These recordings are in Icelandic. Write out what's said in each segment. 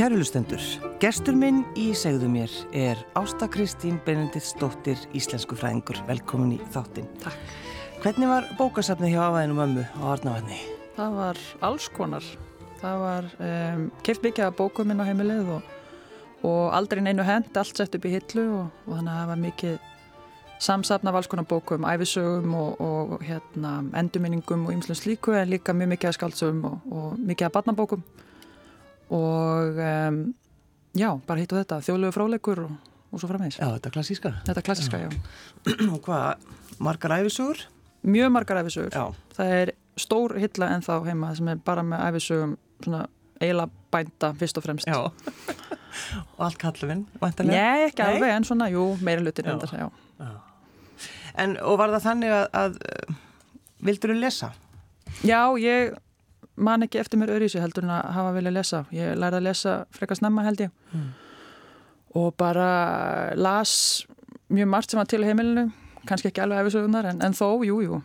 Kærulustendur, gestur minn í segðu mér er Ásta Kristín Benediktsdóttir, íslensku fræðingur. Velkomin í þáttinn. Takk. Hvernig var bókasafnið hjá afaðinu mömmu á Arnavanni? Það var alls konar. Það var um, keift mikið af bókum inn á heimilið og, og aldrei neinu hend, allt sett upp í hillu og, og þannig að það var mikið samsafna af alls konar bókum, æfisögum og, og hérna, endurminningum og ymslum slíku en líka mjög mikið af skaldsögum og mikið af barnabókum og um, já, bara hitt og þetta, þjóðlegu fráleikur og, og svo frammeins. Já, þetta er klassíska. Þetta er klassiska, já. já. og hvað, margar æfisugur? Mjög margar æfisugur. Já. Það er stór hilla en þá heima sem er bara með æfisugum svona eiginlega bænda fyrst og fremst. Já. og allt kalluminn, vantarlega? Nei, ekki Nei? alveg, en svona, jú, meira hlutin en þess að, já. já. En, og var það þannig að, að vildur þú lesa? Já, ég man ekki eftir mér öðruvísi heldur en að hafa vilja lesa. Ég lærði að lesa frekar snemma held ég mm. og bara las mjög margt sem var til heimilinu, kannski ekki alveg efisögunar en, en þó, jú, jú.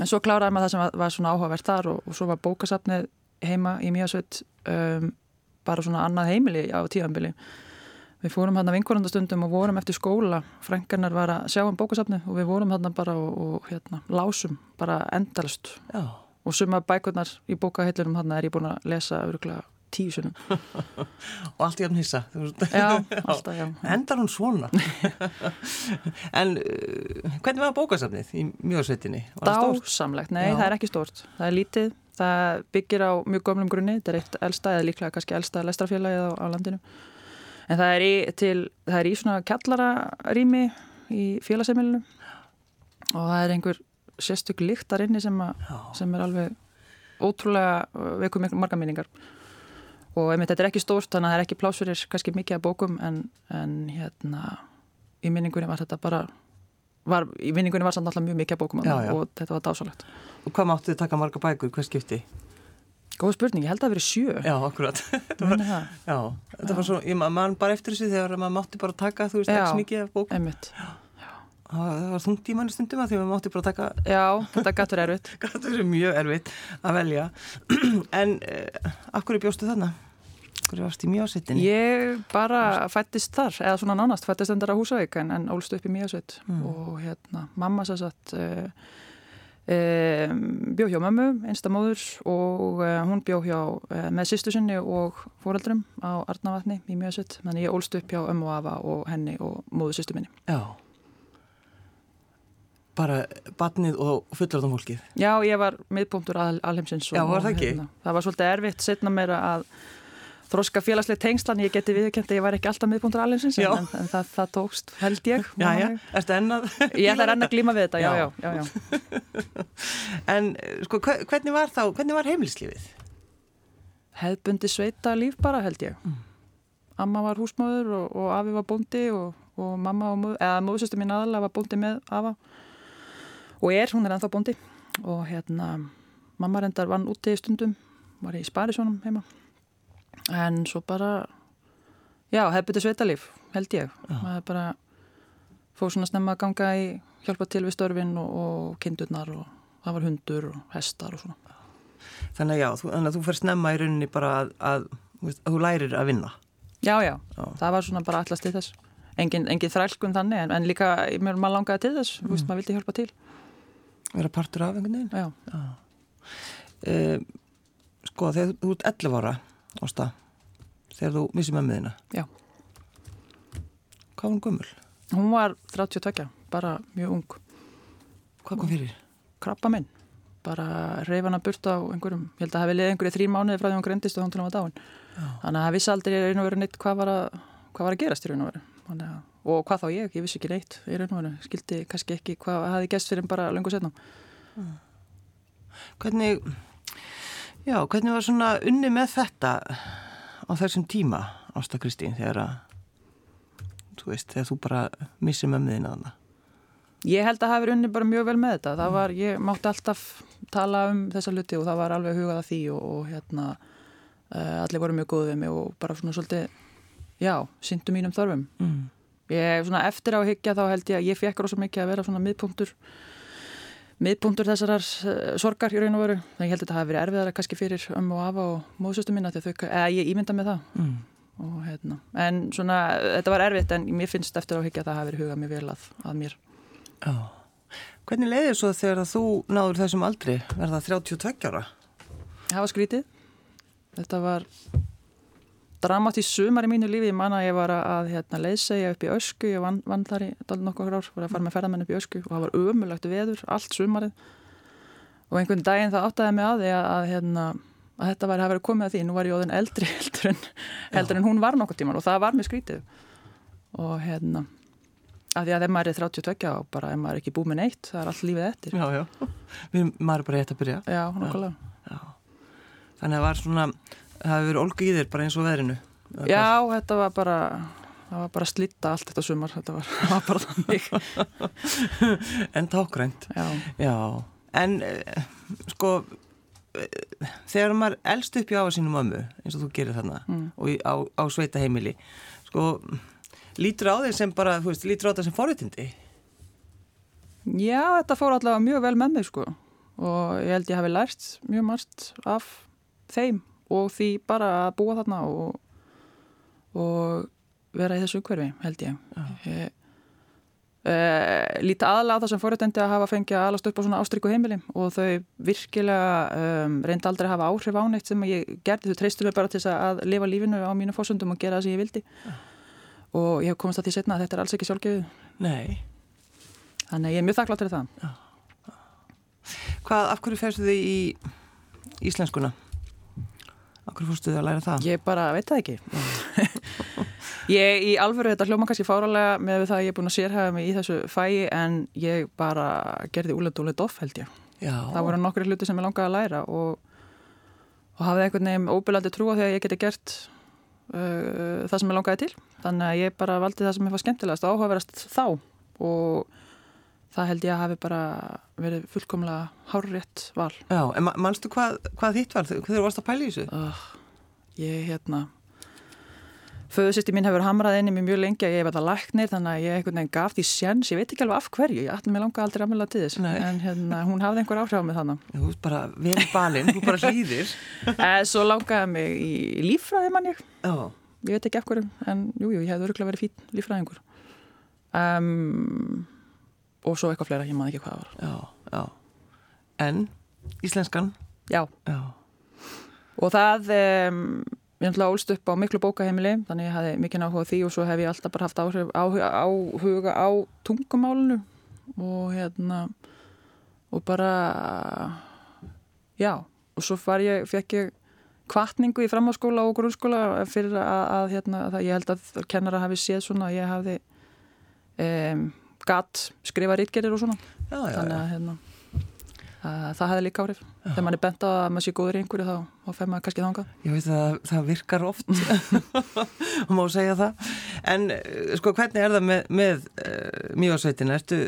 En svo kláraði maður það sem var, var svona áhugavert þar og, og svo var bókasafnið heima í Míasveit um, bara svona annað heimili á tíðanbili. Við fórum hérna vinkorandastundum og vorum eftir skóla, frængarnar var að sjá um bókasafnið og við vorum hérna bara og, og hérna, lásum bara endalst. Já og suma bækurnar í bókaheilurum hann er ég búin að lesa öruglega tíu sunum og allt í hann hissa já, alltaf, já. Endar hún svona? En uh, hvernig var bókasafnið í mjögsveitinni? Dásamlegt, nei já. það er ekki stort það er lítið, það byggir á mjög gömlum grunni, þetta er eitt elsta eða líklega kannski elsta lestrafélagið á, á landinu. En það er í, til, það er í svona kjallararými í félagseimilinu og það er einhver sérstök líktar inni sem, a, sem er alveg ótrúlega uh, veikum marga minningar. Og einmitt þetta er ekki stórt þannig að það er ekki plásurir kannski mikið að bókum en, en hérna í minningunni var þetta bara var, í minningunni var samt alltaf mjög mikið að bókum já, já. og þetta var dásalegt Og hvað máttu þið taka marga bækur, hvað skipti? Góð spurning, ég held að það verið sjö. Já, akkurat. Var, já, þetta var svo, ég man bara eftir þessu þegar maður mátti bara taka, þú veist, ekki mikið af bókum. Einmitt það var þungt í manni stundum að því að við mátti bara taka Já, þetta gætur erfitt Gætur er mjög erfitt að velja En uh, af hverju bjóstu þannig? Hverju varst í mjögasettinni? Ég bara fættist þar eða svona nánast, fættist endar á Húsavík en, en ólst upp í mjögasett mm. og hérna, mamma sér satt uh, uh, bjó hjá mömmu einstamóður og hún bjó hjá með sýstu sinni og fóreldrum á Arnavatni í mjögasett þannig ég ólst upp hjá ömmu afa og henni og móðu sýstu minni Já bara batnið og fullorðan fólkið Já, ég var miðpunktur al, alheimsins Já, var það ekki? Hérna, það var svolítið erfitt setna mér að þróska félagslega tengslan, ég geti viðkjönd að ég var ekki alltaf miðpunktur alheimsins en, en, en það, það tókst, held ég Já, já, erstu ennað? Ég ætla enn að glíma við þetta, já, já, já. En sko, hvernig var þá, hvernig var heimilislífið? Hefðbundi sveita líf bara, held ég mm. Amma var húsmáður og, og Afi var bóndi og, og mamma og móð, eða móðsöstu mín aðalega var bóndi með Afa og er, hún er ennþá bóndi. Og hérna mamma reyndar vann úti í stundum var í Sparisónum heima. En svo bara já, hefði betið sveitalíf, held ég. Það er bara fóð svona snemma að ganga í hjálpa til við störfin og, og kindurnar og það var hundur og hestar og svona. Þannig að já, þú, þannig að þú fyrir snemma í rauninni bara að, að, að, að þú lærir að vinna. Já, já, já, það var svona bara allast til þess. Engin, engin þrælkun þannig en, en líka, mér maður langaði til þess, mm. þú veist, maður vildi hjálpa til vera partur af einhvern veginn? Já, Já. Uh, Sko, þegar þú ert 11 ára ásta, þegar þú missið með miðina Já. Hvað var hún gummul? Hún var 32, bara mjög ung. Hvað kom fyrir? Krabba minn, bara reyfana burt á einhverjum, ég held að það hefði liðið einhverju þrý mánuði frá því hún grendist og hún til hún var dáin. Þannig að það vissi aldrei í raun og veru neitt hvað var að, hvað var að gerast í raun og veru. Þannig að og hvað þá ég, ég vissi ekki neitt í raun og veru, skildi kannski ekki hvað hafi gæst fyrir bara lengur setna mm. Hvernig já, hvernig var svona unni með þetta á þessum tíma Ásta Kristín, þegar að þú veist, þegar þú bara missið með miðin að hana Ég held að hefur unni bara mjög vel með þetta. Það var, ég mátti alltaf tala um þessa luti og það var alveg hugað að því og, og hérna uh, allir voru mjög góðið mig og bara svona svolítið já, syndu mínum þörfum. Mm. Ég, svona eftir á higgja þá held ég að ég fekk rosa mikið að vera svona miðpunktur miðbúndur þessarar uh, sorgar í raun og veru. Þannig ég held að þetta hafi verið erfiðara kannski fyrir ömmu og afa og móðsöstu þau, eða ég ímynda með það. Mm. Og, hérna. En svona, þetta var erfitt en mér finnst eftir á higgja að það hafi verið hugað mér vel að, að mér. Já. Hvernig leiðir svo þegar þú náður þessum aldri, verða 32 ára? Það var skrítið. Þetta var dramatís sumar í mínu lífi. Ég man að ég var að hérna, leysegja upp í ösku. Ég vann, vann þar í nokkur ár, var að fara með ferðamenn upp í ösku og það var ömulagt veður, allt sumarið. Og einhvern daginn það áttaði mig að því að, að, hérna, að þetta var að vera komið að því. Nú var ég óðin eldri heldur en, heldur en hún var nokkur tíman og það var mér skrítið. Og hérna, að því að ef maður er 32 og bara ef maður er ekki búið með neitt, það er allt lífið eftir. Já, já. Við, maður er bara rétt að byrja. Já, nokkulega. Já. Þannig að það var svona, það hefur verið olgu í þér bara eins og veðrinu. Já, þetta var bara, það var bara að slitta allt þetta sumar, þetta var, var bara þannig. en tákrænt. Já. Já, en eh, sko, eh, þegar maður elst upp í áfa sínum ömmu, eins og þú gerir þarna, Mm. og í, á, á sveita heimili, sko, lítur á þeir sem bara, veist, lítur á þetta sem forréttindi? Já, þetta fór allavega mjög vel með mig sko og ég held ég hafi lært mjög margt af þeim og því bara að búa þarna og, og vera í þessu hverfi held ég. ég Uh, líti aðalega á það sem fórhættendi að hafa fengið að alast upp á svona ástrykku heimili og þau virkilega um, reyndi aldrei að hafa áhrif á neitt sem ég gerði, þau treystur mig bara til að lifa lífinu á mínu fósundum og gera það sem ég vildi. Og ég hef komast að því setna að þetta er alls ekki sjálfgefið. Nei. þannig að ég er mjög þakklátt fyrir það. Hvað, af hverju færstu þið í íslenskuna? Af hverju fórstu þið að læra það? Ég bara veit það ekki. ég í alvöru þetta hljóma kannski fáralega með það að ég er búin að sérhæfa mig í þessu fæi en ég bara gerði úlega dúlega doff held ég. Já. Það voru nokkri hluti sem ég langaði að læra og, og hafði einhvern veginn óbyrlandi trúa þegar ég geti gert uh, það sem ég langaði til. Þannig að ég bara valdi það sem ég var skemmtilegast og áhugaverast þá og það held ég að hafi bara verið fullkomlega hárrétt val. Já, en ma- manstu hvað, hvað þitt var þegar þú varst að pæla í þessu? uh, ég hérna föðusisti mín hefur hamrað inn í mig mjög lengi að ég hef þetta læknir þannig að ég einhvern veginn gaf því sjens ég veit ekki alveg af hverju, ég ætla mig langa aldrei aðmjöla til þess Nei. en hérna, hún hafði einhver áhrif á mig þannig Þú ert bara vel balinn, þú bara hlýðir. en svo langaði mig í líffræði mann ég Já. ég veit ekki af hverju, en jújú, jú, ég hefði örgulega verið fín líffræðingur um, og svo eitthvað fleira, ég maður ekki hvað það var Já, já. En, íslenskan? já, Já. og það um, ég náttúrulega ólst upp á miklu bókaheimili þannig ég hafði mikið áhuga á því og svo hef ég alltaf bara haft áhuga, áhuga á tungumálinu og hérna og bara já, og svo ég fekk ég kvartningu í framháskóla og grunnskóla fyrir að, að hérna, það ég held að kennara hafi séð svona að ég hafði um, gatt skrifa rítgerir og svona Já, já, þannig að hérna, að, það hefði líka áhrif þegar mann er bent að maður sé góður í einhverju þá, þá fer maður kannski þangað Ég veit að það virkar oft og má segja það. En eh, sko, hvernig er það með, með uh, mjögarsveitina? Ertu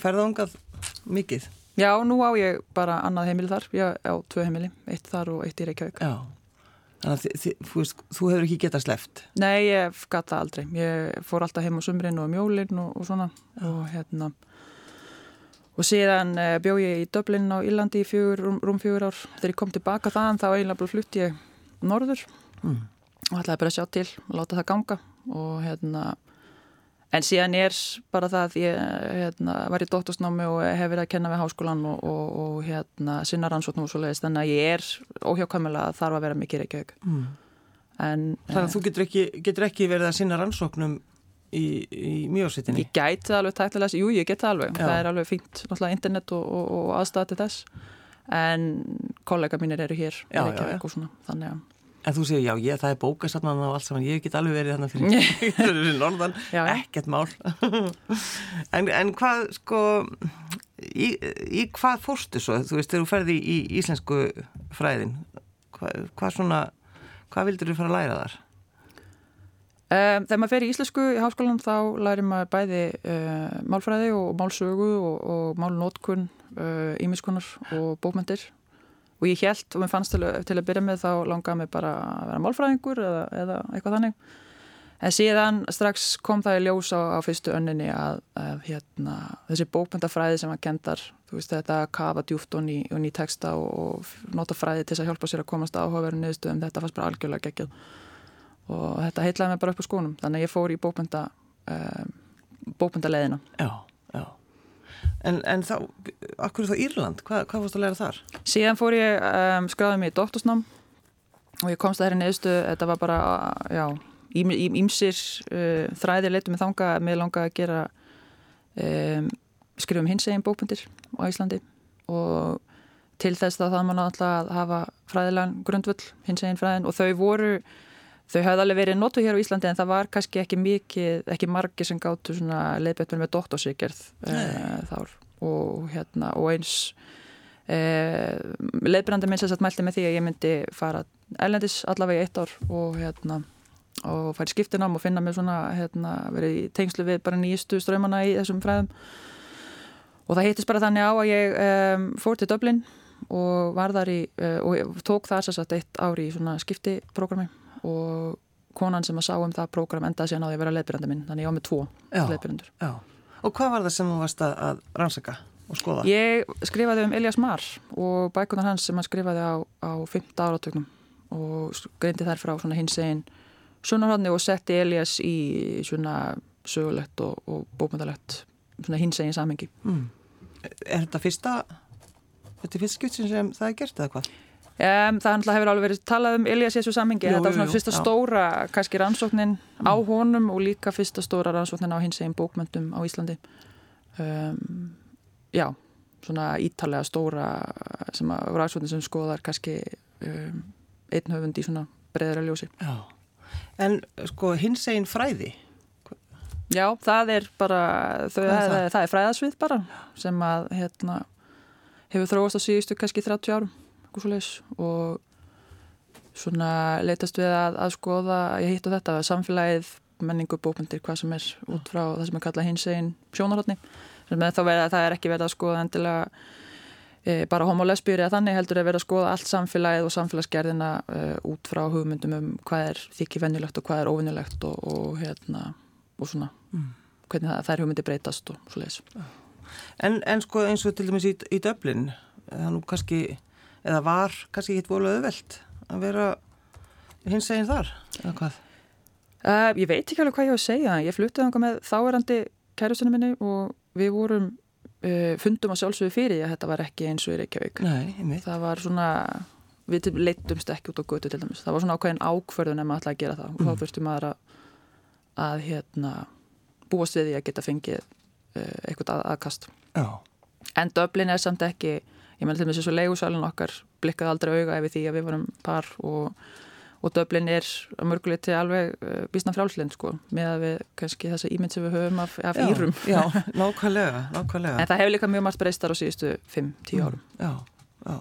ferðangað mikið? Já, nú á ég bara annað heimili þar ég á tvö heimili, eitt þar og eitt í Reykjavík Já. Þannig að þi, þi, þú, veist, þú hefur ekki getað sleft. Nei, ég gata aldrei. Ég fór alltaf heim á sumrin og mjólin og, og svona. Og hérna og síðan uh, bjó ég í Dublin á Írlandi í fjögur, rúm, rúm fjögur ár. Þegar ég kom tilbaka þaðan þá eiginlega bara flutti ég norður Mm. og ætlaði bara að sjá til og láta það ganga. Og hérna en síðan er bara það að ég hérna, var í dóttorsnámi og hef verið að kenna við háskólan og, og, og hérna sinna rannsóknum og svo leiðist þannig að ég er óhjákvæmulega að þarf að vera mikið reykjaug Mm. Þannig að þú getur ekki, getur ekki verið að sinna rannsóknum í, í mjögarsveitinni? Ég gæti það alveg tæknilega, jú ég get það alveg, Já. það er alveg fínt, náttúrulega internet og, og, og aðstæða til þess, en kollega mínir eru hér, Já, já, já. þannig að, En þú segir, já, ég, það er bókasafnan og allt saman, ég get alveg verið þarna fyrir, fyrir norðan, Já, já. ekkert mál. en, en hvað, sko, í, í hvað fórstu svo, þú veist, þegar þú ferði í, íslensku fræðin, hvað, hvað svona, hvað vildur þú fara að læra þar? Um, þegar maður fer í íslensku í háskólan þá lærir maður bæði uh, málfræði og málsögu og, og málnótkun ímiskunar og bókmyndir og ég held og mér fannst til, til að byrja með þá langaði mig bara að vera málfræðingur eða, eða eitthvað þannig. En síðan strax kom það í ljós á, á fyrstu önninni að, að hérna, þessi bókmyndafræði sem var kendar veist þetta að kafa djúft og ný, og ný texta og, og nota fræði til að hjálpa sér að komast áhugaverðin niðurstöðum, þetta fannst bara algjörlega geggjað. Og þetta heitlaði mig bara upp á skónum. Þannig að ég fór í bókmynda um, bókmyndaleðina Já, já En, en þá, akkur þá Írland, Hva, hvað fórst að læra þar? Síðan fór ég, um, skráði mig í doktorsnám og ég komst að þeirri neðstu, þetta var bara, já, ímsir uh, þræðir leitum með þanga mig langa að gera um, skrifum hins eginn bókmyndir á Íslandi. Og til þess að það mann alltaf að hafa fræðilegan grundvöld hins eginn fræðin. Og þau voru þau hafði alveg verið notu hér á Íslandi en það var kannski ekki mikið, ekki margi sem gáttu svona leiðbættur með doktorsíkjörð uh, þár og hérna og eins uh, leiðbærandi minn sem sagt mælti með því að ég myndi fara ellendis allavega í eitt ár og hérna og færi skiptinám og finna mig svona hérna, verið í tengslu við bara nýjastu ströymana í þessum fræðum. Og það hittist bara þannig á að ég um, fór til Dublin og var þar í uh, og tók það sérsagt eitt ári í svona skiptiprogrammi og konan sem að sá um það program endaði síðan á því að vera leifbyrjandi minn þannig ég á með tvo leifbyrjandur Og hvað var það sem þú varst að rannsaka og skoða? Ég skrifaði um Elias Marr og bækunar hans sem hann skrifaði á, á 15 áratögnum og greindi þær frá svona hins einn sunnarhóðni og setti Elias í svona sögulegt og, og bókmyndalegt svona hins einn samengi mm. Er þetta fyrsta þetta er fyrst skutsin sem það er gert eða hvað? Um, það hefur alveg verið talað um Elias í þessu sammingi, þetta var svona jú, fyrsta já. stóra kannski rannsóknin mm. á honum og líka fyrsta stóra rannsóknin á hins eginn bókmyndum á Íslandi. Um, já, svona ítalega stóra sem að rannsóknin sem skoðar kannski um, einn höfund í svona breyðra ljósi. Já, en sko hins eginn fræði? Já, það er bara þau, það, það? það er fræðasvið bara sem að hérna hefur þróast á síðustu kannski 30 árum og svona leytast við að, að skoða, ég hitt á þetta samfélagið, menningu, bókmyndir hvað sem er út frá það sem er kallað hins einn sjónarhóttni, sem er þá verið að það er ekki verið að skoða endilega e, bara homolesbýri að þannig heldur að verið að skoða allt samfélagið og samfélagsgerðina e, út frá hugmyndum um hvað er þykki vennilegt og hvað er óvinnilegt og, og hérna og svona mm. hvernig það, það er hugmyndi breytast og svo leiðis en, en sko eins og til dæmis í, í Döblin það nú kannski eða var kannski hitt volið auðvelt að vera hins eginn þar eða hvað? Uh, ég veit ekki alveg hvað ég á að segja ég fluttið ánga með þáerandi kærustunum minni og við vorum uh, fundum að sjálfsögðu fyrir að þetta var ekki eins og í Reykjavík Nei, það var svona við leittumst ekki út á götu til dæmis það var svona ákveðin ákverðun ef maður ætlaði að gera það og mm. þá þurftum maður að, að hérna, búast við því að geta fengið uh, eitthvað að, aðkast Já. en döblin er samt ekki ég meðal til og með þessu leigusalun okkar blikkaði aldrei auga ef því að við varum par og, og döblin er að mörgulegt til alveg uh, eh, bísna frálslind sko, með að við kannski þessa ímynd sem við höfum af, af já, írum. Já, nákvæmlega, nákvæmlega. En það hefur líka mjög margt breystar á síðustu 5-10 árum. Já, já.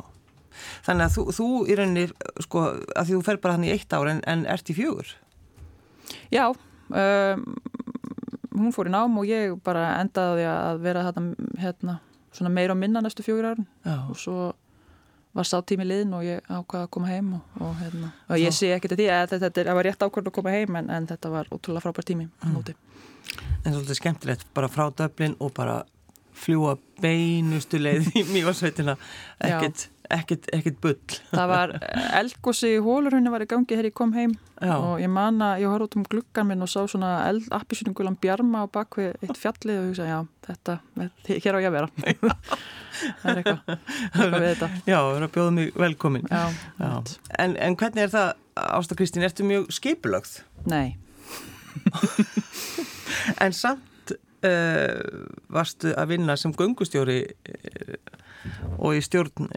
Þannig að þú, þú í rauninni, sko, að því þú fer bara hann í eitt ár en, en ert í fjögur? Já um, hún fór í nám og ég bara endaði að vera þetta hérna svona meira og minna næstu fjögur árun og svo var sá tími liðn og ég ákvaði að koma heim og, og, hérna, og ég sé ekkert að því að þetta, þetta var rétt ákvörð að koma heim en, en þetta var ótrúlega frábær tími mm. En svolítið skemmtilegt bara frá döflin og bara fljúa beinustu leið í mjögsveitina ekkert ekkert, ekkert bull. Það var eldgósi í hólurhunni var í gangi þegar ég kom heim já. og ég man að ég horfði út um gluggan minn og sá svona appisunungulan bjarma á bakvið eitt fjallið og ég hugsa já, þetta, hér á ég að vera. það er eitthvað, eitthvað við þetta. Já, það er að bjóða mig velkomin. Já. já. En, en hvernig er það, Ásta Kristín, ertu mjög skipulögð? Nei. en samt uh, varstu að vinna sem gungustjóri uh, og í stjórn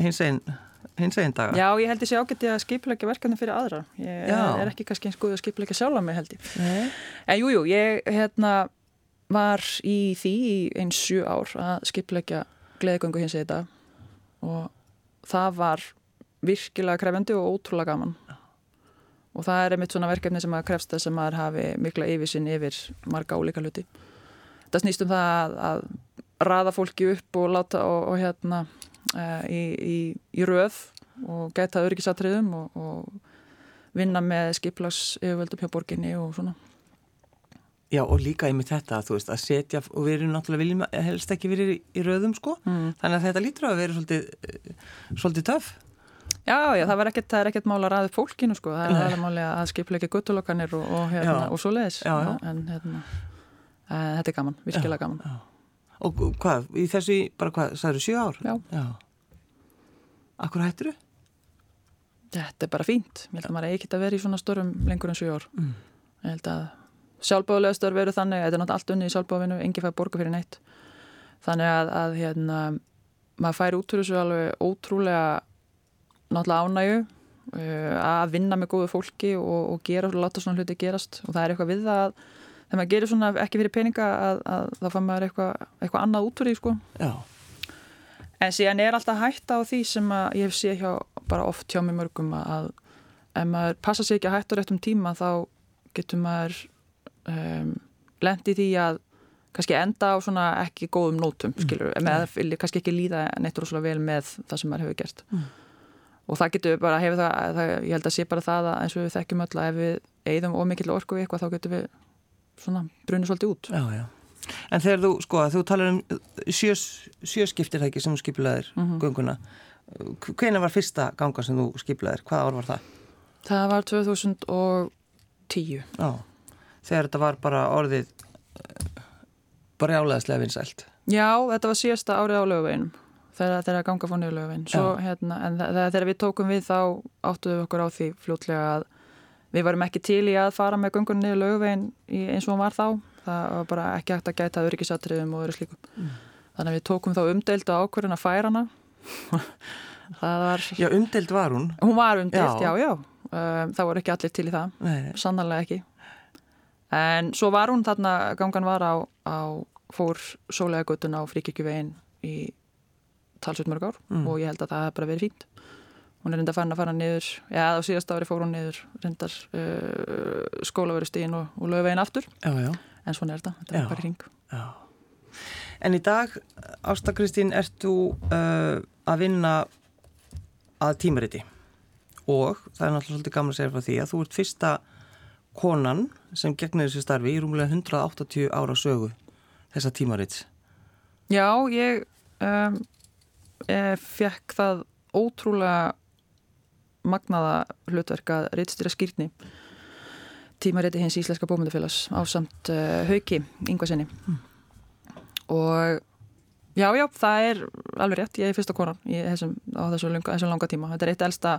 hins einn daga. Já, ég held þessi ágætti að skipleika verkefni fyrir aðra. Ég Já. er ekki kannski eins góð að skipleika sjálf á mig held ég. Nei. En jújú, jú, ég hérna, var í því í eins sjú ár að skipleika gleðgöngu hins einn dag og það var virkilega krefendi og ótrúlega gaman. Og það er einmitt svona verkefni sem að krefst þess að maður hafi mikla yfirsinn yfir marga ólíka hluti. Það snýst um það að raða fólki upp og láta og, og hérna uh, í, í, í röð og geta örgisatriðum og, og vinna með skiplags yfirvöldum hjá borginni og svona Já, og líka einmitt þetta, þú veist, að setja, og við erum náttúrulega viljum helst ekki verið í, í röðum, sko, mm. þannig að þetta lítur að vera svolítið, eh, svolítið töf. Já, já, það, ekkert, það er ekkert mál að ræða fólkinu, sko, það er, er máli að skipleiki guttulokkanir og, og, hérna, og svo leiðis, en hérna, e, þetta er gaman, virkilega gaman. Já. Og hvað, í þessu, bara hvað, eru sjö ár? Já. já. Akkur hættir þú? Þetta er bara fínt, ég held að maður er ekkert að vera í svona störum lengur en sjö ár, mm. ég held að sjálfbóðulega störf eru þannig, þetta er náttúrulega allt unni í sjálfbóðinu, engi fær borga fyrir neitt þannig að, að hérna, maður fær út úr þessu alveg ótrúlega náttúrulega ánægu uh, að vinna með góðu fólki og, og gera og láta svona hluti gerast og það er eitthvað við það að þegar maður gerir svona ekki fyrir peninga að, að þá fann maður eitthvað, eitthvað annað út úr því sko Já. en síðan er alltaf hætta á því sem að ég hef séð hjá bara oft hjá mig mörgum að ef maður passa sig ekki að hætta á réttum tíma þá getur maður um, lendi því að kannski enda á svona ekki góðum nótum, mm. skilur, mm. með kannski ekki líða neitt rosalega vel með það sem maður hefur gert mm. og það getur bara hefur það, það, ég held að sé bara það að eins og við þekkjum öll að ef við eigðum ómikill orku í eitthvað þá getur við svona brunið svolítið út. Já, já. En þegar þú, sko, þú talar um sjö, sjöskiptir það ekki sem þú skiplaðir mm -hmm. gunguna, hvena var fyrsta ganga sem þú skiplaðir, hvað ár var það? Það var 2010 Já. Þegar þetta var bara orðið eh, bara álegaðslega vinsælt. Já, þetta var síðasta árið á lögveginum þegar það ganga fór niður lögvegin hérna, en þegar við tókum við þá áttuðum við okkur á því fljótlega að við varum ekki til í að fara með gungunni niður lögvegin eins og hún var þá. Það var bara ekki hægt að gæta öryggisatriðum og öru slíkum mm. þannig að við tókum þá umdelt á ákverðin að færa hana. Var, Já, umdelt var hún. Hún var umdelt, já, já, já. Um, það voru ekki allir til í það, sannarlega ekki. En svo var hún þarna, gangan var á, á fór sólega guttun á fríkirkjuvegin í talsveit mörg ár mm. og ég held að það hef bara verið fínt hún er reynda farin að fara niður já á síðast ári fór hún niður reyndar uh, skólaverustígin og, og lögvegin aftur. Já, já. en svona er þetta, þetta er bara hring. En í dag, Ásta Kristín ert þú uh, að vinna að tímariti? Og það er náttúrulega svolítið gaman að segja frá því að þú ert fyrsta konan sem gegnir þessu starfi í rúmlega 180 ára sögu þessa tímarits. Já, ég um, eh, fekk það ótrúlega magnaða hlutverk að reytstýra skýrni tímariti hins Íslenska bómyndafélags á samt uh, hauki yngvasinni mm. og já, já, það er alveg rétt, ég er fyrsta konan þessum, á þessu langa, þessu langa tíma. Þetta er eitt elsta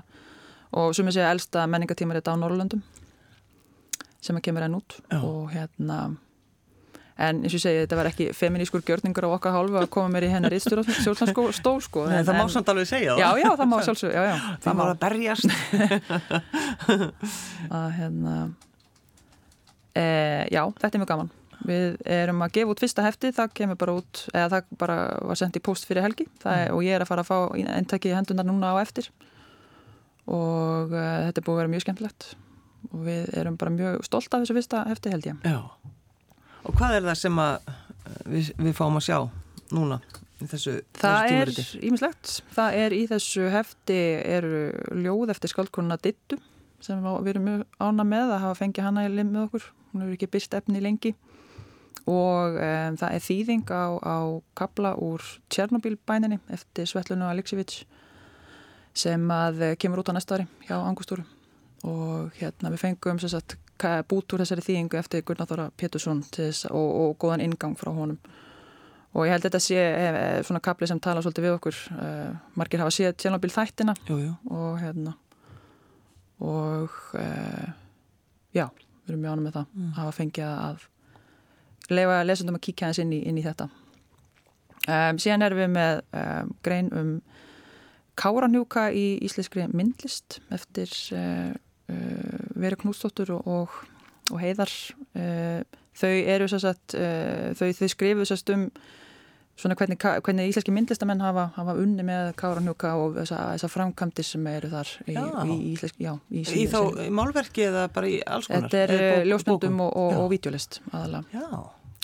og sem ég segja elsta menningatímarit á Norrlöndum sem að kemur enn út. Já. og hérna en eins og ég segi þetta var ekki feminískur gjörningur á okkar hálfu að koma mér í hennar og stól sko. Nei, en, það má samt alveg segja það. Já, já, það má sjálfsög já, já, Það má. að berjast. Að hérna e, Já, þetta er mjög gaman. Við erum að gefa út fyrsta hefti, það kemur bara út eða það bara var sendt í post fyrir helgi. Er, mm. og ég er að fara að fá eintakki hendunar núna á eftir. Og uh, þetta er búið að vera mjög skemmtilegt. Og við erum bara mjög stolt af þessu fyrsta hefti held ég. Já, og hvað er það sem við, við fáum að sjá núna í þessu? Það er ímislegt. Það er í þessu hefti eru ljóð eftir skaldkonuna Dittu sem við erum mjög ána með að hafa fengið hana í lim með okkur. Hún hefur ekki byrst efni lengi og um, það er þýðing á, á kabla úr Tjernobyl-bæninni eftir Svetlunu Aleksevits sem að kemur út á næsta ári hjá Angustúru og hérna við fengum sagt, bút úr þessari þýðingu eftir Gunnar Þóra Pétursson og, og góðan ingang frá honum. Og ég held að þetta sé eh, eh, svona kapli sem tala svolítið við okkur. Uh, margir hafa séð tjálnabil þættina. Jú, jú. og hérna. Og uh, já, við erum mjög ánum með það. Mm. hafa fengið að lefa lesundum að kíkja hans inn í, inn í þetta. Um, síðan erum við með um, grein um Káranjúka í íslenskri myndlist eftir uh, uh, Veri Knústóttur og, og, og Heiðar uh, þau eru svo að þau, þau skrifu svo um svona hvernig, hvernig íslenski myndlistamenn hafa, hafa unni með Káranjúka og þessar framkvæmdir sem eru þar í, í íslenski í, í þá málverki eða bara í alls konar? Þetta er ljósmyndum og, og vídeolist aðalega Já.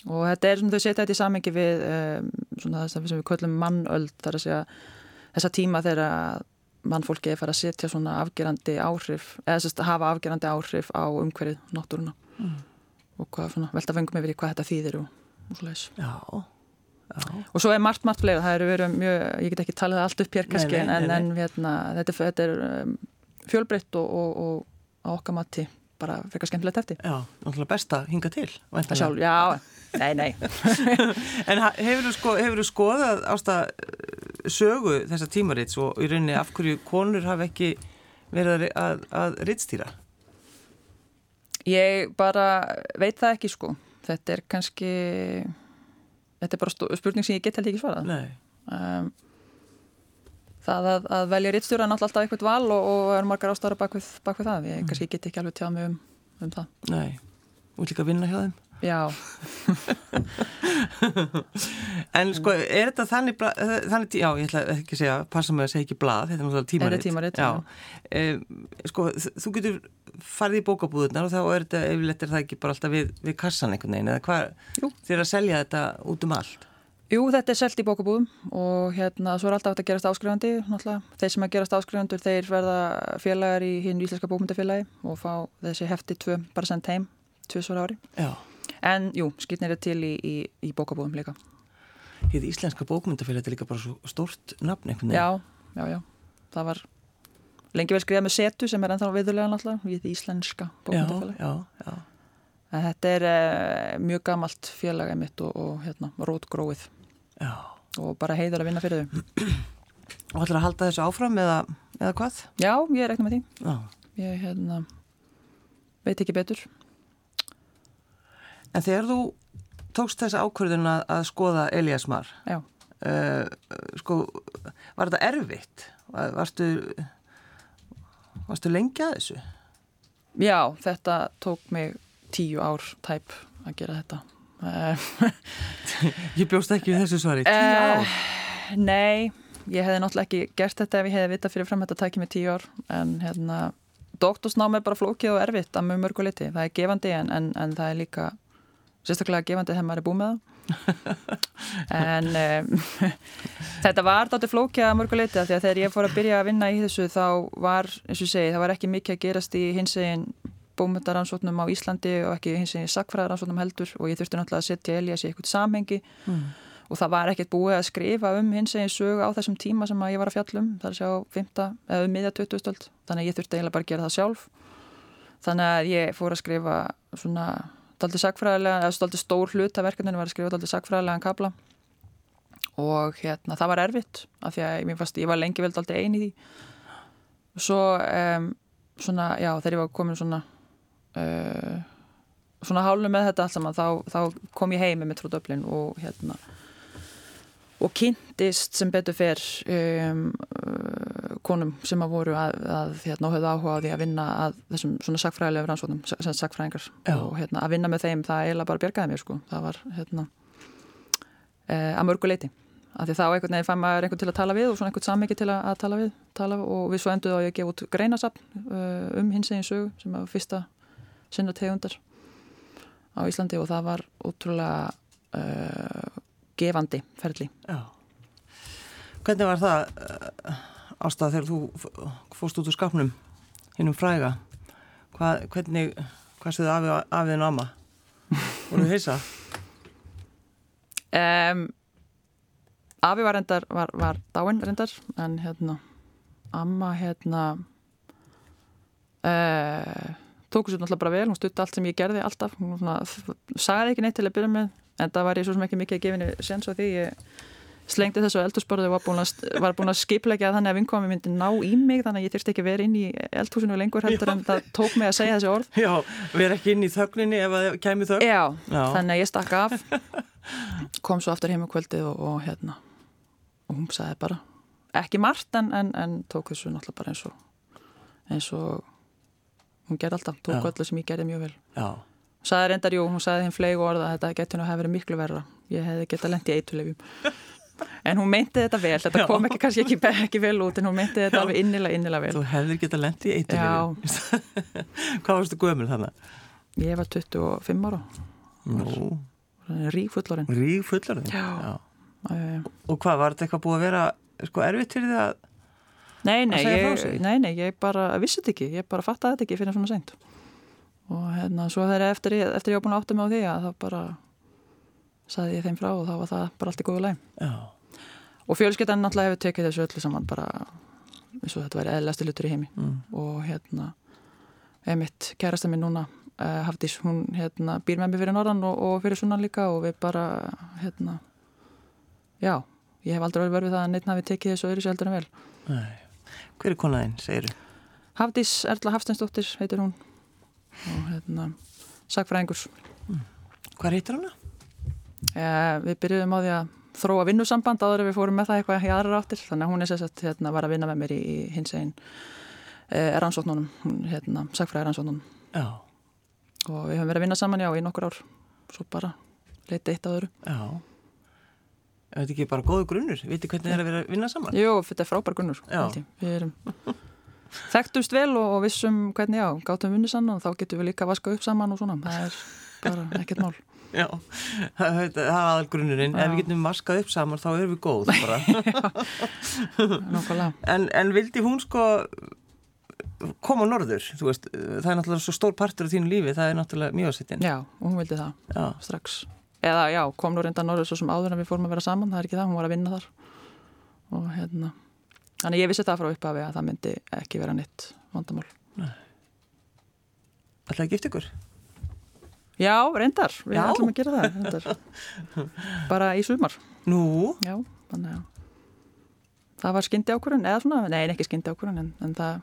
Og þetta er svona þau setja þetta í samengi við um, svona það sem við köllum mannöld þar að segja þessa tíma þegar mannfólki er farið að setja svona afgerandi áhrif eða sérst að hafa afgerandi áhrif á umhverfið náttúruna mm. og hvað svona, velta fengum yfir í hvað þetta þýðir og, og leiðis. Já, já. Og svo er margt, margt fleira, það eru verið mjög, ég get ekki talið það allt upp hér kannski, en, nei, en hérna, þetta, þetta er um, fjölbreytt og, og, og okkar mati bara frekar skemmtilegt eftir. Já, náttúrulega best að hinga til. Sjálf, já, nei, nei. En ha- hefurðu sko, hefur skoðað ásta sögu þessa tímarits og í rauninni af hverju konur hafa ekki verið að, að, rittstýra? Ég bara veit það ekki sko. Þetta er kannski, þetta er bara spurning sem ég get held ekki svarað. Nei. Um, það að, að velja rittstjóra er náttúrulega alltaf eitthvað val og, og er margar ástæður bak við, bak við það. Ég kannski get ekki alveg tjáð mig um, um það. Nei. Og líka að vinna hjá þeim? Já, En sko, er þetta þannig, bla- þannig tí- já, ég ætla ekki að segja, passa mig að segja ekki blað, þetta er náttúrulega tímarit. Þetta er tímarit, já. sko, þú getur farið í bókabúðunar og þá er þetta, yfirleitt er það ekki bara alltaf við, við kassan einhvern veginn, eða hvað, er að selja þetta út um allt. Jú, þetta er selt í bókabúðum og hérna, svo er alltaf hægt að gerast áskrifandi náttúrulega. Þeir sem að gerast áskrifandur þeir verða félagar í hinn íslenska bókmyndafélagi og fá þessi hefti tvö bara sendt heim, tvö svara ári Já. en jú, skýtnir er til í, í, í bókabúðum líka Hér íslenska bókmyndafélag, þetta er líka bara svo stórt nafn. Já, já, já, það var lengi vel skrifað með setu sem er ennþá viðurlega náttúrulega við íslenska já, bókmyndafélagi já, já. en þetta er eh, mjög gamalt félagi mitt og, og hérna, rótgróið já. og bara heiður að vinna fyrir þau Og ætlar að halda þessu áfram eða, eða hvað? Já, ég rekna með því Já. ég hérna, veit ekki betur En þegar þú tókst þessa ákvörðun að, að skoða Elias Mar, Já, uh, sko, var þetta erfitt? Var- Varstu, varstu lengi að þessu? já þetta tók mig tíu ár tæp að gera þetta uh, Ég bjóst ekki við þessu svari. Tíu Eh, ár? Nei, ég hefði náttúrulega ekki gert þetta ef ég hefði vitað fyrir fram þetta tækið mig tíu ár en hérna, doktorsnám er bara flókið og erfitt að mjög mörgu liti, það er gefandi en, en, en það er líka sérstaklega gefandi þegar maður er búið með það en um, þetta var dátur flókið að mörgu liti af því að þegar ég fór að byrja að vinna í þessu þá var, eins og segi, það var ekki mikið að gerast í hins egin bómyndaransóknum á Íslandi og ekki hins egin sakfræðaransóknum heldur og ég þurfti náttúrulega að setja Elias í eitthvað samhengi Mm. og það var ekkert búið að skrifa um hins egin sögu á þessum tíma sem að ég var að fjallum það er að sjá 5. eða um miðja 20 stöld þannig að að að að daldi sagfræðilega eða daldi stór hlut af verkefninu var að skrifa daldi sagfræðilegan kabla og hérna það var erfitt af því að fast, ég var lengi vel daldi eini í því. Svo um, svona já þegar ég var komin svona uh, svona hálnu með þetta allt saman þá, þá kom ég heimi með tróðöflin og hérna og kynntist sem betur fer um, konum sem að voru að, að hérna, höfðu áhuga á því að vinna að þessum svona sagfræðilega rannsóknum, sem sagfræðingar Já. og hérna, að vinna með þeim það eiginlega bara bjargaði mér sko, það var hérna uh, að mörgu leiti af því þá einhvern veginn fann maður einhvern til að tala við og svona einhvern sammyggi til að, tala við tala, og við svo enduðu á ég að gefa út greinasapn uh, um hins egin sögu sem var fyrsta sinna tegundar á Íslandi og það var ótrúlega uh, gefandi ferli. Já. Hvernig var það ástæða þegar þú f- fórst út úr skapnum hinnum fræga? Hvað, hvernig, hvað séðu afið, afiðin og amma? Voru þið heisa? Um, Afi var reyndar, var, var dáin reyndar, en hérna, amma hérna, uh, tóku sér náttúrulega bara vel, hún stutti allt sem ég gerði alltaf, hún sagði ekki neitt til að byrja með, en það var ég svo sem ekki mikið að gefinni sens á því, ég slengdi þessu eldhúsborðu og var búin að, að skipleggja þannig að vinkomi myndi ná í mig þannig að ég þurfti ekki að vera inn í eldhúsinu lengur heldur en það tók mig að segja þessi orð. Já, vera ekki inn í þögninni ef það kemur þögn. Já, Já. þannig að ég stakk af. Kom svo aftur heim um kvöldið og, og hérna og hún sagði bara ekki margt en, en, en tók þessu náttúrulega bara eins og eins og hún gerði alltaf, tók Já. öllu sem ég gerði mjög vel. Já, sagði reyndar, jú, hún sagði þeim fleig orða að þetta getur nú að hafa verið miklu verra. Ég hefði getað lent í eitulefjum en hún meinti þetta vel, þetta kom ekki kannski ekki, ekki vel út en hún meinti þetta Já. alveg innilega, innilega vel. Þú hefðir geta lent í eitur Hvað varstu gömul þannig? ég var 25 ára, Nú, rík fullar Já. Já. Og hvað, var þetta eitthvað búið að vera sko erfitt fyrir þið að Nei, nei, ég, nei, nei, ég bara vissi þetta ekki, ég bara fattaði þetta ekki fyrir svona seint. og hérna svo þegar eftir, eftir ég var búin að átta mig á því að þá bara saði ég þeim frá og þá var það bara allt í góðu læg og fjölskyldan náttúrulega hefur tekið þessu öllu saman bara eins og þetta væri eðlasti lutur í heimi mm. og hérna emitt kærasta minn núna uh, Hafdís, hún hérna býr með mig fyrir norðan og, og fyrir sunnan líka og við bara hérna já, ég hef aldrei verið verið það að neitt hafi tekið þessu öðru sér heldur en vel Nei. Hver er konaðinn, segir þú? Hafdís Erla Hafsteinsdóttir heitir hún og hérna sagfræðingur Hvað heitir hana? Uh, við byrjuðum á því að þróa vinnusamband áður en við fórum með það eitthvað í aðra áttir þannig að hún er sérstætt hérna var að vinna með mér í, í hins einn uh, rannsóknunum, hérna sagfræði rannsóknunum Já, og við höfum verið að vinna saman já í nokkur ár svo bara leita eitt á öðru já. Er þetta ekki bara góðu grunnur? Viti hvernig það er að vera að vinna saman? Jú, þetta er frábær gunnur Já. við erum þekktumst vel og, og vissum hvernig já, gátum vinni saman og þá getum við líka að vaska upp saman og svona, það er bara ekkert mál Já, það það er aðal grunnurinn. Ef við getum vaskað upp saman þá erum við góð bara. nákvæmlega en, en vildi hún sko koma á norður? Þú veist, það er náttúrulega svo stór partur af þínu lífi, það er náttúrulega mjög settin. Já, hún vildi það Já, strax eða já, kom nú reynda norður svo sem áður en við fórum að vera saman, það er ekki það, hún var að vinna þar og hérna þannig ég vissi það frá upphafi að það myndi ekki vera neitt vandamál ætlaði að gifta ykkur? Já, reyndar, við Já. ætlum að gera það reyndar. bara í sumar Nú, Já, þannig að það var skyndi ákvörun, eða svona, nei, ekki skyndi ákvörun en, en það,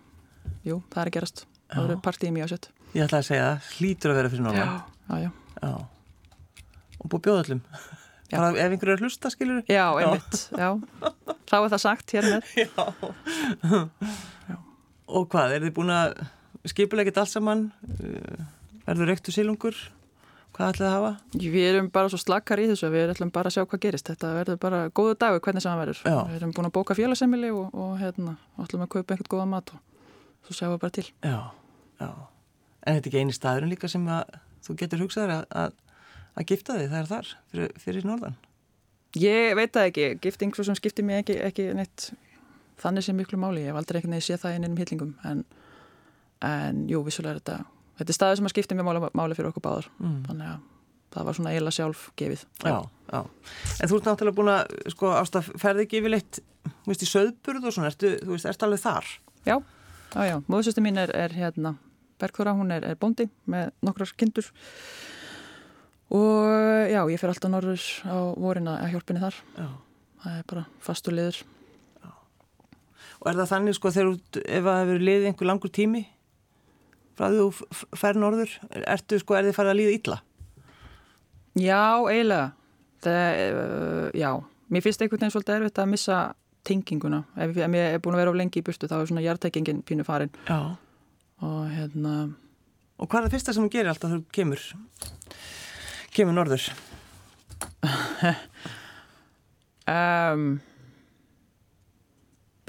jú, það er gerast það Já. eru partíið mjög ásett ég ætlaði að segja það, hlýtur að vera fyrir norðan. já, já, Já. Og búið bjóða öllum. Já. Bara ef einhverju er hlusta, skilur já, einmitt já, þá er það sagt hér með Og hvað, er þið búin að skipulegja þetta allt saman? Verður reyktu sílungur? Hvað ætlaði að hafa? Við erum bara svo slakkar í þessu, við ætlum bara að sjá hvað gerist. Þetta verður bara góðu dagur hvernig sem það verður. Já. Við erum búin að bóka félagsemili og, og hérna, ætlum að kaupa einhvert góða mat og svo sjáum við bara til. Já, já. En þetta er ekki eini staðurinn líka sem að þú getur hugsaður að, að, að gifta þig, það er þar, fyrir, fyrir norðan. Ég veit það ekki, gifting svo sem skiptir mig ekki, ekki neitt þannig sem miklu máli. Ég hef aldrei einhvern veginn séð það þetta, er staður sem að skiptir mig máli, máli fyrir okkur báðar. Mm. Þannig að það var svona eiginlega sjálf gefið. Já, já. En þú ert náttúrulega búin að, sko, ferði þú veist, í söðburð og svona, ertu, þú veist, ertu alveg þar? Já, já, já. Móðsöstu mín er, er hérna, Bergþóra, hún er, er bóndi með nokkrar kindur og já, ég fer alltaf norður á vorin að hjálpinni þar. Já. Það er bara fastur liður. Og er það þannig, sko, þegar ef það hefur liðið einhver langur tími frá því þú fer norður, ertu, sko, er þið farið að líða illa? Já, eiginlega. Það, uh, já, mér finnst einhvern veginn svolítið erfitt að missa tenginguna. Ef, ef ég er búin að vera of lengi í burtu þá er svona hjartækingin pínu farin Já. og hérna, Og hvað er það fyrsta sem þú gerir alltaf þegar þú kemur, kemur norður? um,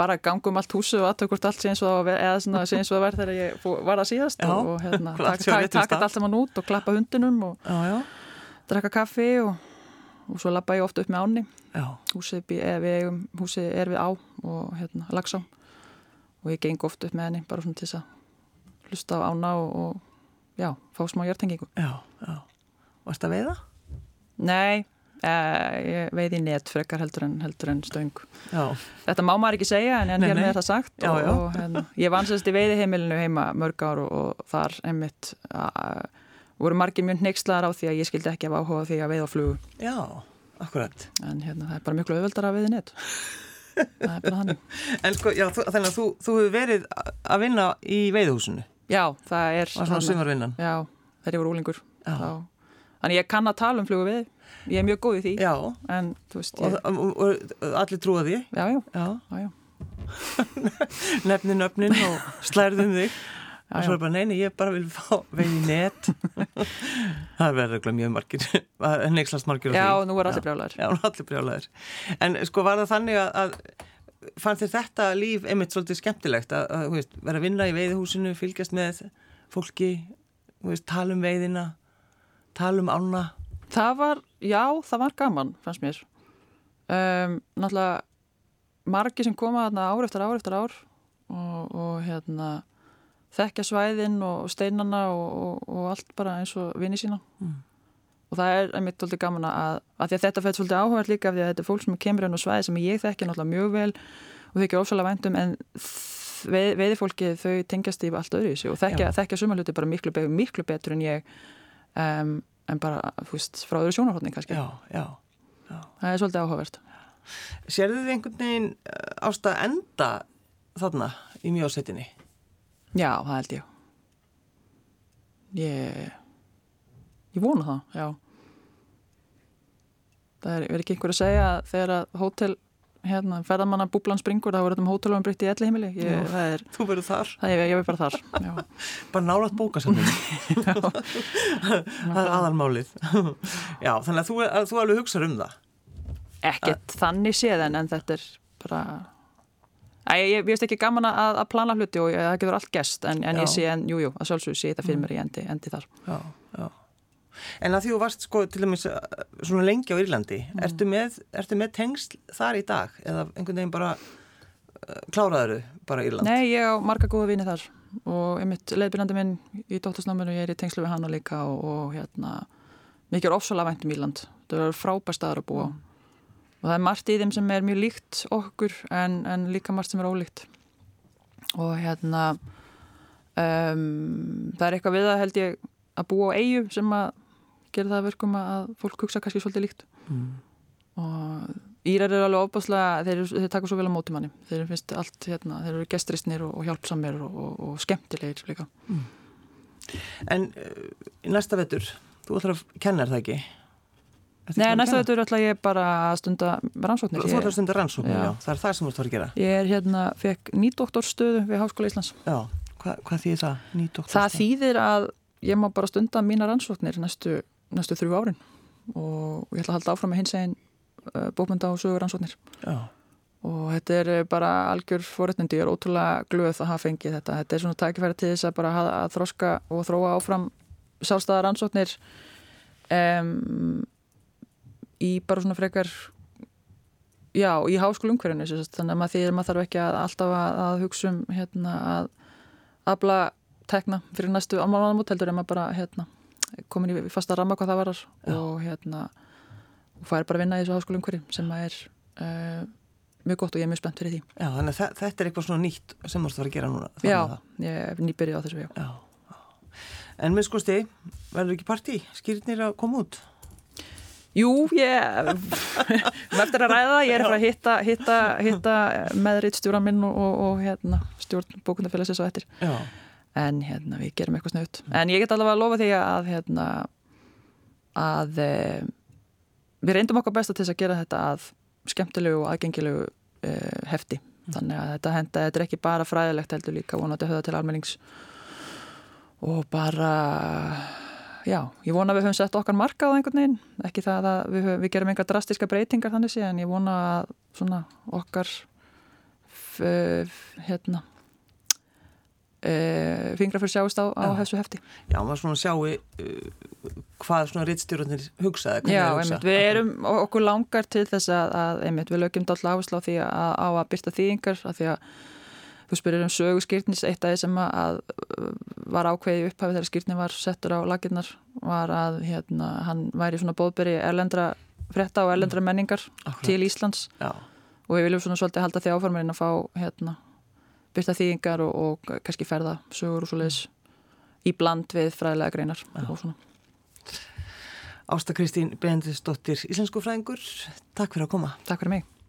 bara gangum allt húsu og aðtökurt allt það eins og það var þegar ég var það síðast Já, og, og hérna, taka stað. allt saman út og klappa hundinum og Já, já. drakka kaffi og, og svo lappa ég ofta upp með áni húsið, bý- eða við húsið er við á og hérna, lagsá og ég geng ofta upp með henni bara svona til þess að hlusta á ána og, og já, fá smá hjartengingu já, já. Varst að veiða? Nei, eh, ég veið í net frekar heldur en, heldur en stöng Já. Þetta má maður ekki segja en, en hérna er það sagt Já, og, já. og hérna, ég vann sérst í veiðiheimilinu heima mörg ár og, og þar einmitt að, voru margir mjög neykslaðar á því að ég skildi ekki af áhuga því að veiða á flugu Já, akkurat. en hérna það er bara mjög auðveldar að veiði net það er bara þannig En sko, þannig að þú, þú hefur verið að vinna í veiðhúsinu. Já, það er. Já, þegar ég voru úlingur Þannig ég kann að tala um flugu við ég er mjög góð í því Já, en þú veist ég, og, og, og allir trúa því. já, já, Já, já, já, nefni nöfnin og slærið um þig. Og svo er bara, neini, ég bara vil fá veið í net. það verður örugglega mjög margir, nexlast margir já nú er allir brjálæður Já, nú er allir brjálæðir. En sko var það þannig að, að fannst þér þetta líf einmitt svolítið skemmtilegt að, að veist, vera að vinna í veiðhúsinu, fylgjast með fólki, veist, tala um veiðina, tala um ána. Það var, já, það var gaman, fannst mér. Um, náttúrulega margir sem koma þarna ár eftir ár eftir ár og, og hérna þekkja svæðin og steinana og, og, og allt bara eins og vini sína mm. og það er einmitt svolítið gaman að, að, að þetta fætt svolítið áhugað líka af því að þetta er fólk sem kemur inn á svæði sem ég þekki náttúrulega mjög vel og ekki ofsalega væntum en veið, veiðifólki þau tengjast í allt öðru og þekkja, þekkja sumaluti bara miklu, miklu betur en ég um, en bara, þú veist, frá öðru sjónarhóttning kannski já, já, já. það er svolítið áhugavert Serðu þið einhvern veginn eh, ást að enda þarna í mjósettinni? Já, það held ég. Ég, ég vona það, já. Það er, er ekki einhver að segja að þegar að hótel, hérna, ferðamanna búblan springur, þá verður þetta um hótelum breytt í elli heimili. Ég, er, Þú verður þar? Það er, ég verður bara þar, já. bara nálat bókasöndum. það er aðalmálið. já, þannig að þú, að þú alveg hugsaður um það. Ekkert þannig séðan, en þetta er bara Æ, ég veist ekki gaman að, að plana hluti og það getur allt gest en, en ég sé, en jújú, jú, að sjálfsögur sé þetta fyrir mm. mér í endi, endi þar. Já, já. En að því þú varst sko til dæmis uh, svona lengi á Írlandi, mm. ertu, með, ertu með tengsl þar í dag eða einhvern veginn bara uh, kláraður bara Írland? Nei, ég á marga góða vini þar og ég mitt leiðbyrjandi minn í dóttursnáminu, ég er í tengslu við hana líka og, og hérna, mikið er ofsalega vænt um Írland, það er frábært staðar að búa. Mm og það er margt í þeim sem er mjög líkt okkur en, en líka margt sem er ólíkt og hérna um, það er eitthvað við að held ég að búa á eigu sem að gera það verkum að fólk hugsa kannski svolítið líkt mm. og Írar eru alveg ofbáslega, þeir, þeir taka svo vel á móti manni, þeir finnst allt hérna, þeir eru gestristnir og, og hjálpsamir og, og, og skemmtilegir líka mm. En uh, næsta vettur, þú ætlar að kenna það ekki? Nei, næsta er alltaf ég bara að stunda rannsóknir. Þú ætlar að stunda rannsóknir, já. já. Það er það sem þú ætlar að gera. Ég er hérna, fekk nýdoktorstöðu við Háskóla Íslands. Já, Hva, hvað þýðir það? Nýdoktorstöðu? Það þýðir að ég má bara stunda mína rannsóknir næstu, næstu þrjú árin og ég ætla að halda áfram með hins eginn uh, bókmynda og sögur rannsóknir. Já. Og þetta er bara algjör fórætnandi, ég er ótrúlega glöð að hafa fengið þetta. Þetta er svona tækifæri til þess að bara að þroska og þróa áfram sjálfstæðar rannsóknir um, í bara svona frekar já, í háskólumhverjunu þannig að maður, því, maður þarf ekki að alltaf að, að hugsa um hérna, að afla tekna fyrir næstu ámálanamót heldur en maður bara hérna, komin í fasta ramma hvað það varar já. og hérna og fær bara að vinna í þessu háskólumhverju sem er uh, mjög gott og ég er mjög spennt fyrir því Já, þannig að þetta er eitthvað svona nýtt sem þú ætti að fara að gera núna Já, ég er nýbyrjuð á þessu já. Já, En með sko stið, verður ekki partí? Skýrnir að koma út? Jú, ég eftir að ræða, ég er að hitta, hitta, hitta meðriðt stjóra minn og, og, og hérna, stjórn bókundafélagsins og eftir Já. En hérna, við gerum eitthvað snöðut en ég get allavega að lofa því að hérna, að e, við reyndum okkar besta til þess að gera þetta að skemmtilegu og aðgengilegu e, hefti, mm. þannig að þetta henda, þetta er ekki bara fræðilegt heldur líka vonandi að höfða til almennings. Og bara já, ég vona að við höfum sett okkar marka á einhvern veginn, ekki það að við, við gerum einhver drastiska breytingar þannig sé en ég vona að svona okkar hérna e, fingra fyrir sjáist á, á þessu hefti. Já, maður svona sjáu uh, hvað svona rittstjórnir hugsaði. Já, einmitt, við erum okkur langar til þess að, að einmitt, við lögjum alltaf áherslu á því að, á að byrta þýðingar, af því að Þú spyrir um sögu skýrnis, eitt af því sem að var ákveði upphafið þegar skýrni var settur á laginnar var að hérna, hann væri svona bóðberi erlendra frétta og erlendra menningar Akkurat. til Íslands Já. og við viljum svona svolítið halda því áformarinn að fá hérna, byrta þýðingar og, og kannski ferða sögur og svoleiðis í bland við fræðilega greinar og svona. Ásta Kristín Bendisdóttir, Íslensku fræðingur, takk fyrir að koma. Takk fyrir mig.